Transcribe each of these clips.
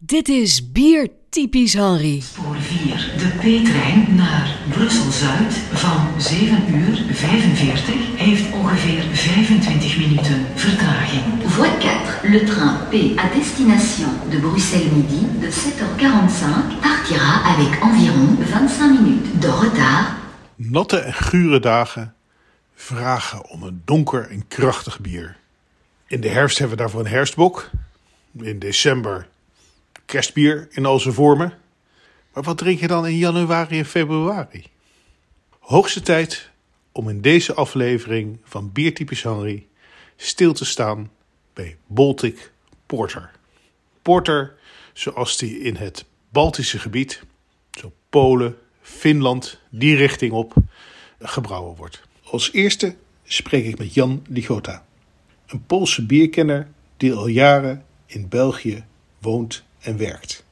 Dit is Bier Typisch Henry. Spoor 4. De P-trein naar Brussel-Zuid van 7 uur 45 heeft ongeveer 25 minuten vertraging. Voie 4, le train P à destination de Bruxelles Midi de 7h45 partira avec environ 25 minutes de retard. Natte en gure dagen vragen om een donker en krachtig bier. In de herfst hebben we daarvoor een herfstbok. In december kerstbier in al zijn vormen. Maar wat drink je dan in januari en februari? Hoogste tijd om in deze aflevering van Biertypisch Henry stil te staan bij Baltic Porter. Porter zoals die in het Baltische gebied, zo Polen, Finland, die richting op, gebrouwen wordt. Als eerste spreek ik met Jan Ligota, een Poolse bierkenner die al jaren in België woont en werkt.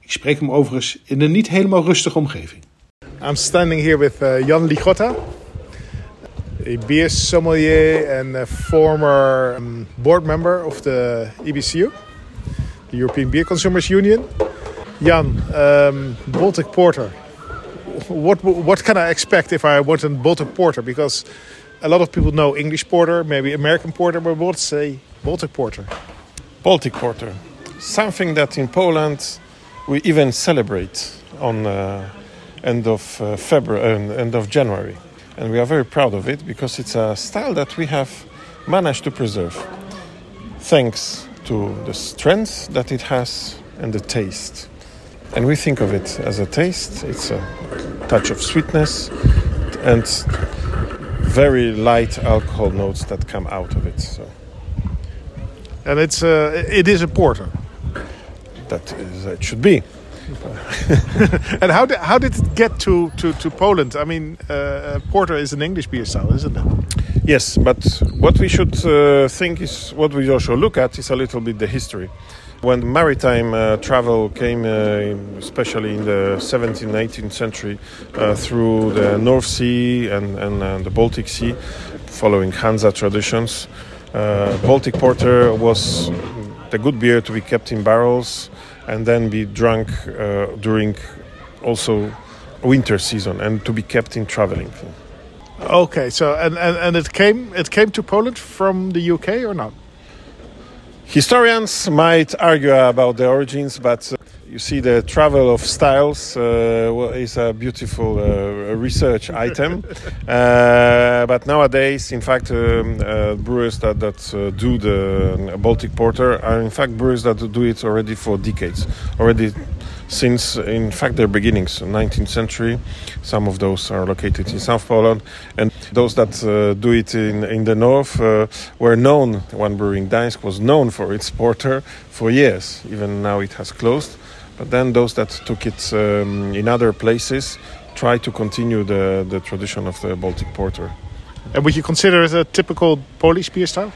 Ik spreek hem overigens in een niet helemaal rustige omgeving. I'm standing here with uh, Jan Ligota, a beer sommelier and a former um, board member of the EBCU, the European Beer Consumers Union. Jan, um, Baltic Porter. What what can I expect if I want a Baltic Porter? Because a lot of people know English Porter, maybe American Porter, but what's a Baltic Porter? Baltic Porter. Something that in Poland we even celebrate on uh, end of uh, February, uh, end of January, and we are very proud of it because it's a style that we have managed to preserve, thanks to the strength that it has and the taste. And we think of it as a taste. It's a touch of sweetness and very light alcohol notes that come out of it. So And it's uh, it is a porter. That is, it should be. And how did how did it get to to, to Poland? I mean, uh, porter is an English beer style, isn't it? Yes, but what we should uh, think is what we also look at is a little bit the history. When maritime uh, travel came, uh, especially in the 17th, 18th century, uh, through the North Sea and, and uh, the Baltic Sea, following Hansa traditions, uh, Baltic Porter was the good beer to be kept in barrels and then be drunk uh, during also winter season and to be kept in traveling. Okay, so and, and, and it came it came to Poland from the UK or not? Historians might argue about the origins, but uh, you see, the travel of styles uh, is a beautiful uh, research item. uh, but nowadays, in fact, um, uh, brewers that, that uh, do the Baltic Porter are, in fact, brewers that do it already for decades, already since, in fact, their beginnings, 19th century. Some of those are located in South Poland, and those that uh, do it in, in the north uh, were known. One brewing, Gdańsk, was known for its porter for years. Even now, it has closed. But then those that took it um, in other places try to continue the, the tradition of the Baltic porter. And would you consider it a typical Polish beer style?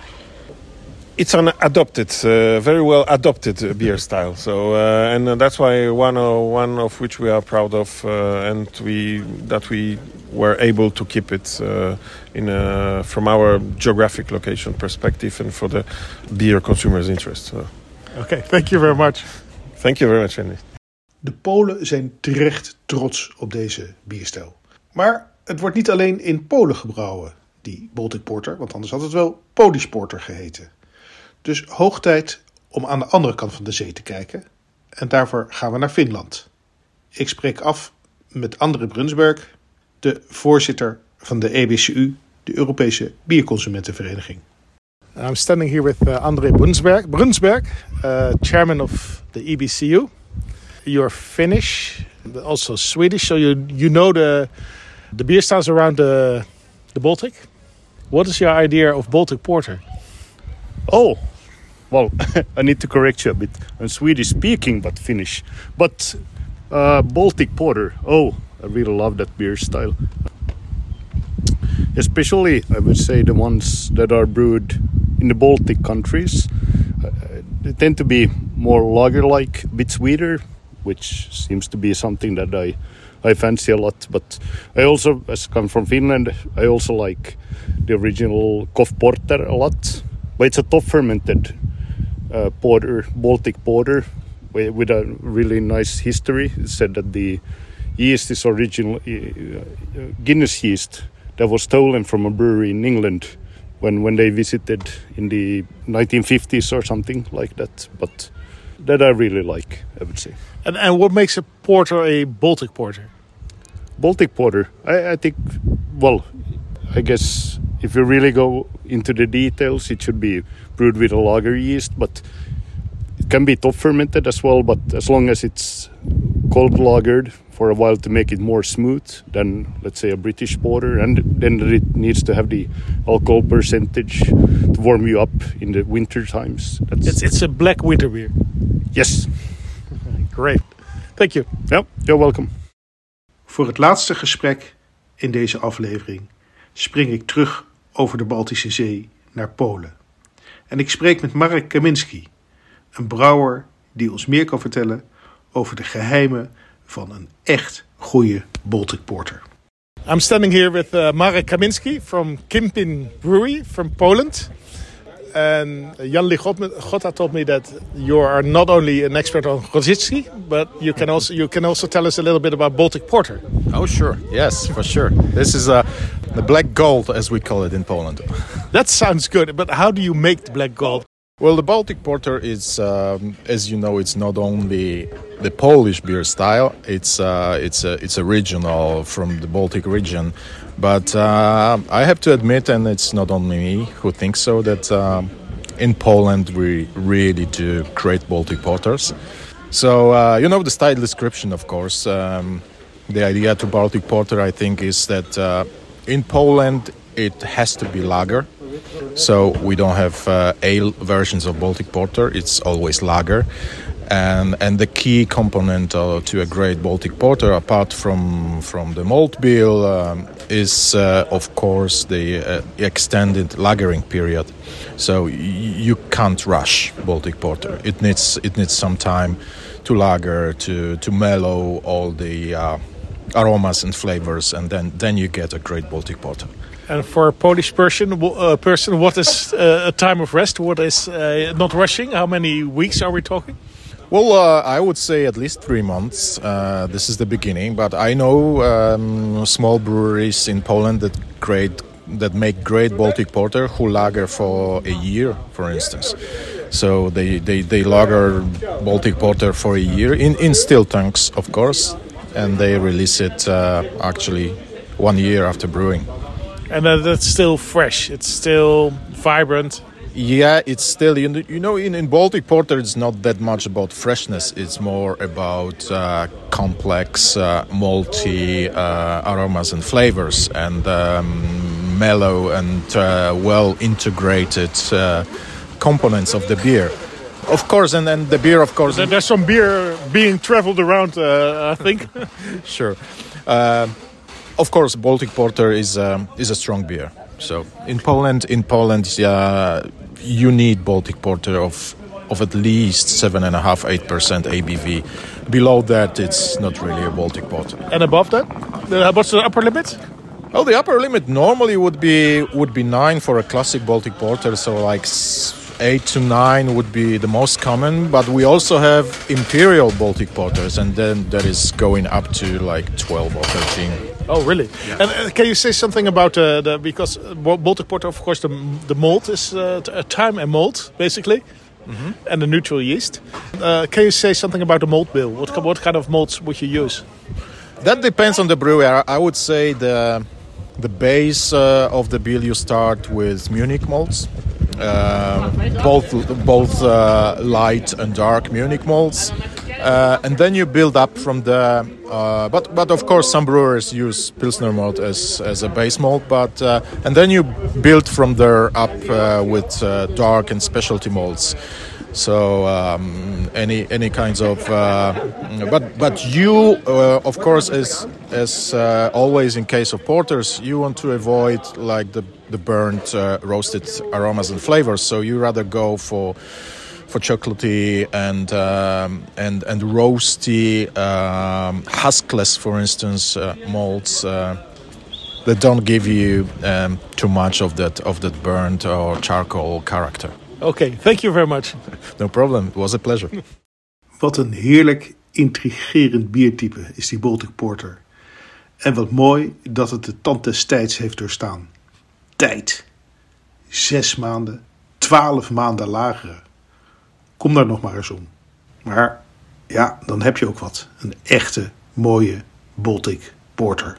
It's an adopted, uh, very well adopted uh, beer style. So, uh, and uh, that's why one of, one of which we are proud of, uh, and we that we were able to keep it uh, in a, from our geographic location perspective and for the beer consumers' interest. So, Okay, thank you very much. Thank you very much, Andy. De Polen zijn terecht trots op deze bierstijl. Maar het wordt niet alleen in Polen gebrouwen, die Baltic Porter, want anders had het wel Polish Porter geheten. Dus hoog tijd om aan de andere kant van de zee te kijken. En daarvoor gaan we naar Finland. Ik spreek af met André Brunsberg, de voorzitter van de EBCU, de Europese Bierconsumentenvereniging. I'm standing here with uh, André Brunsberg, Brunsberg uh, chairman of the EBCU. You're Finnish, also Swedish, so you you know the the beer styles around the the Baltic. What is your idea of Baltic Porter? Oh, well, I need to correct you a bit. I'm Swedish speaking, but Finnish. But uh, Baltic Porter. Oh, I really love that beer style. Especially, I would say, the ones that are brewed in the Baltic countries. Uh, they tend to be more lager-like, a bit sweeter, which seems to be something that I I fancy a lot. But I also, as I come from Finland, I also like the original Koff Porter a lot. But it's a top fermented uh, porter, Baltic porter, with a really nice history. It said that the yeast is original uh, uh, Guinness yeast that was stolen from a brewery in England when when they visited in the 1950s or something like that. But that I really like, I would say. And, and what makes a porter a Baltic porter? Baltic porter, I, I think, well, I guess if you really go into the details, it should be brewed with a lager yeast, but it can be top fermented as well. But as long as it's cold lagered for a while to make it more smooth than, let's say, a British porter, and then it needs to have the alcohol percentage to warm you up in the winter times. That's, It's, it's a black winter beer. Yes, Great. Thank you. yeah, you're welcome. Voor het laatste gesprek in deze aflevering spring ik terug over de Baltische Zee naar Polen. En ik spreek met Marek Kaminski, een brouwer die ons meer kan vertellen over de geheimen van een echt goede Baltic Porter. I'm standing here with uh, Marek Kaminski from Kimpin Brewery from Poland. And Jan Ligota told me that you are not only an expert on Rosicki, but you can also you can also tell us a little bit about Baltic Porter. Oh, sure. Yes, for sure. This is uh, the black gold, as we call it in Poland. That sounds good, but how do you make the black gold? Well, the Baltic Porter is, um, as you know, it's not only the Polish beer style. It's uh, it's a, it's original from the Baltic region, but uh, I have to admit, and it's not only me who thinks so, that um, in Poland we really do create Baltic porters. So uh, you know the style description, of course. Um, the idea to Baltic Porter, I think, is that uh, in Poland it has to be lager. So we don't have uh, ale versions of Baltic Porter. It's always lager, and and the key component uh, to a great Baltic Porter, apart from from the malt bill, um, is uh, of course the uh, extended lagering period. So you can't rush Baltic Porter. It needs it needs some time to lager to to mellow all the uh, aromas and flavors, and then then you get a great Baltic Porter. And for a Polish person, uh, person, what is uh, a time of rest? What is uh, not rushing? How many weeks are we talking? Well, uh, I would say at least three months. Uh, this is the beginning, but I know um, small breweries in Poland that great that make great Baltic porter who lager for a year, for instance. So they, they, they lager Baltic porter for a year in, in still tanks, of course, and they release it uh, actually one year after brewing. And uh, that's still fresh. It's still vibrant. Yeah, it's still you know, you know in, in Baltic Porter it's not that much about freshness. It's more about uh, complex, uh, malty uh, aromas and flavors, and um, mellow and uh, well integrated uh, components of the beer. Of course, and then the beer, of course. There's some beer being traveled around, uh, I think. sure. Of course, Baltic Porter is um, is a strong beer. So in Poland, in Poland, yeah, you need Baltic Porter of of at least seven and a half, eight percent ABV. Below that, it's not really a Baltic Porter. and above that, uh, what's the upper limit? Oh, the upper limit normally would be would be nine for a classic Baltic Porter. So like s- eight to nine would be the most common. But we also have imperial Baltic Porters, and then that is going up to like twelve or thirteen. Oh, really? And uh, can you say something about uh, the because uh, Baltic Porter, of course, the the malt is uh, time and malt basically, and the neutral yeast. Uh, can you say something about the malt bill? What what kind of malts would you use? That depends on the brewery. I would say the the base uh, of the bill you start with Munich malts, uh, both both uh, light and dark Munich malts, uh, and then you build up from the. Uh, but but of course some brewers use Pilsner malt as as a base malt, but uh, and then you build from there up uh, with uh, dark and specialty malts. So um, any any kinds of, uh, but but you of course as as always in case of porters, you want to avoid like the the burnt roasted aromas and flavors. So you rather go for for chocolatey and um, and and roasty um, huskless, for instance, uh, malts. Uh, that don't give you um, too much of that of that burnt or charcoal character. Okay, thank you very much. No problem. It was a pleasure. Wat een heerlijk intrigerend biertype is die Baltic Porter. En wat mooi dat het de tand des tijds heeft doorstaan. Tijd. Zes maanden, twaalf maanden lagere. Kom daar nog maar eens om. Maar ja, dan heb je ook wat. Een echte, mooie Baltic Porter.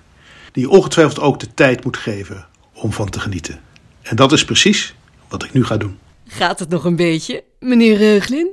Die je ongetwijfeld ook de tijd moet geven om van te genieten. En dat is precies wat ik nu ga doen. Gaat het nog een beetje, meneer Reuglin?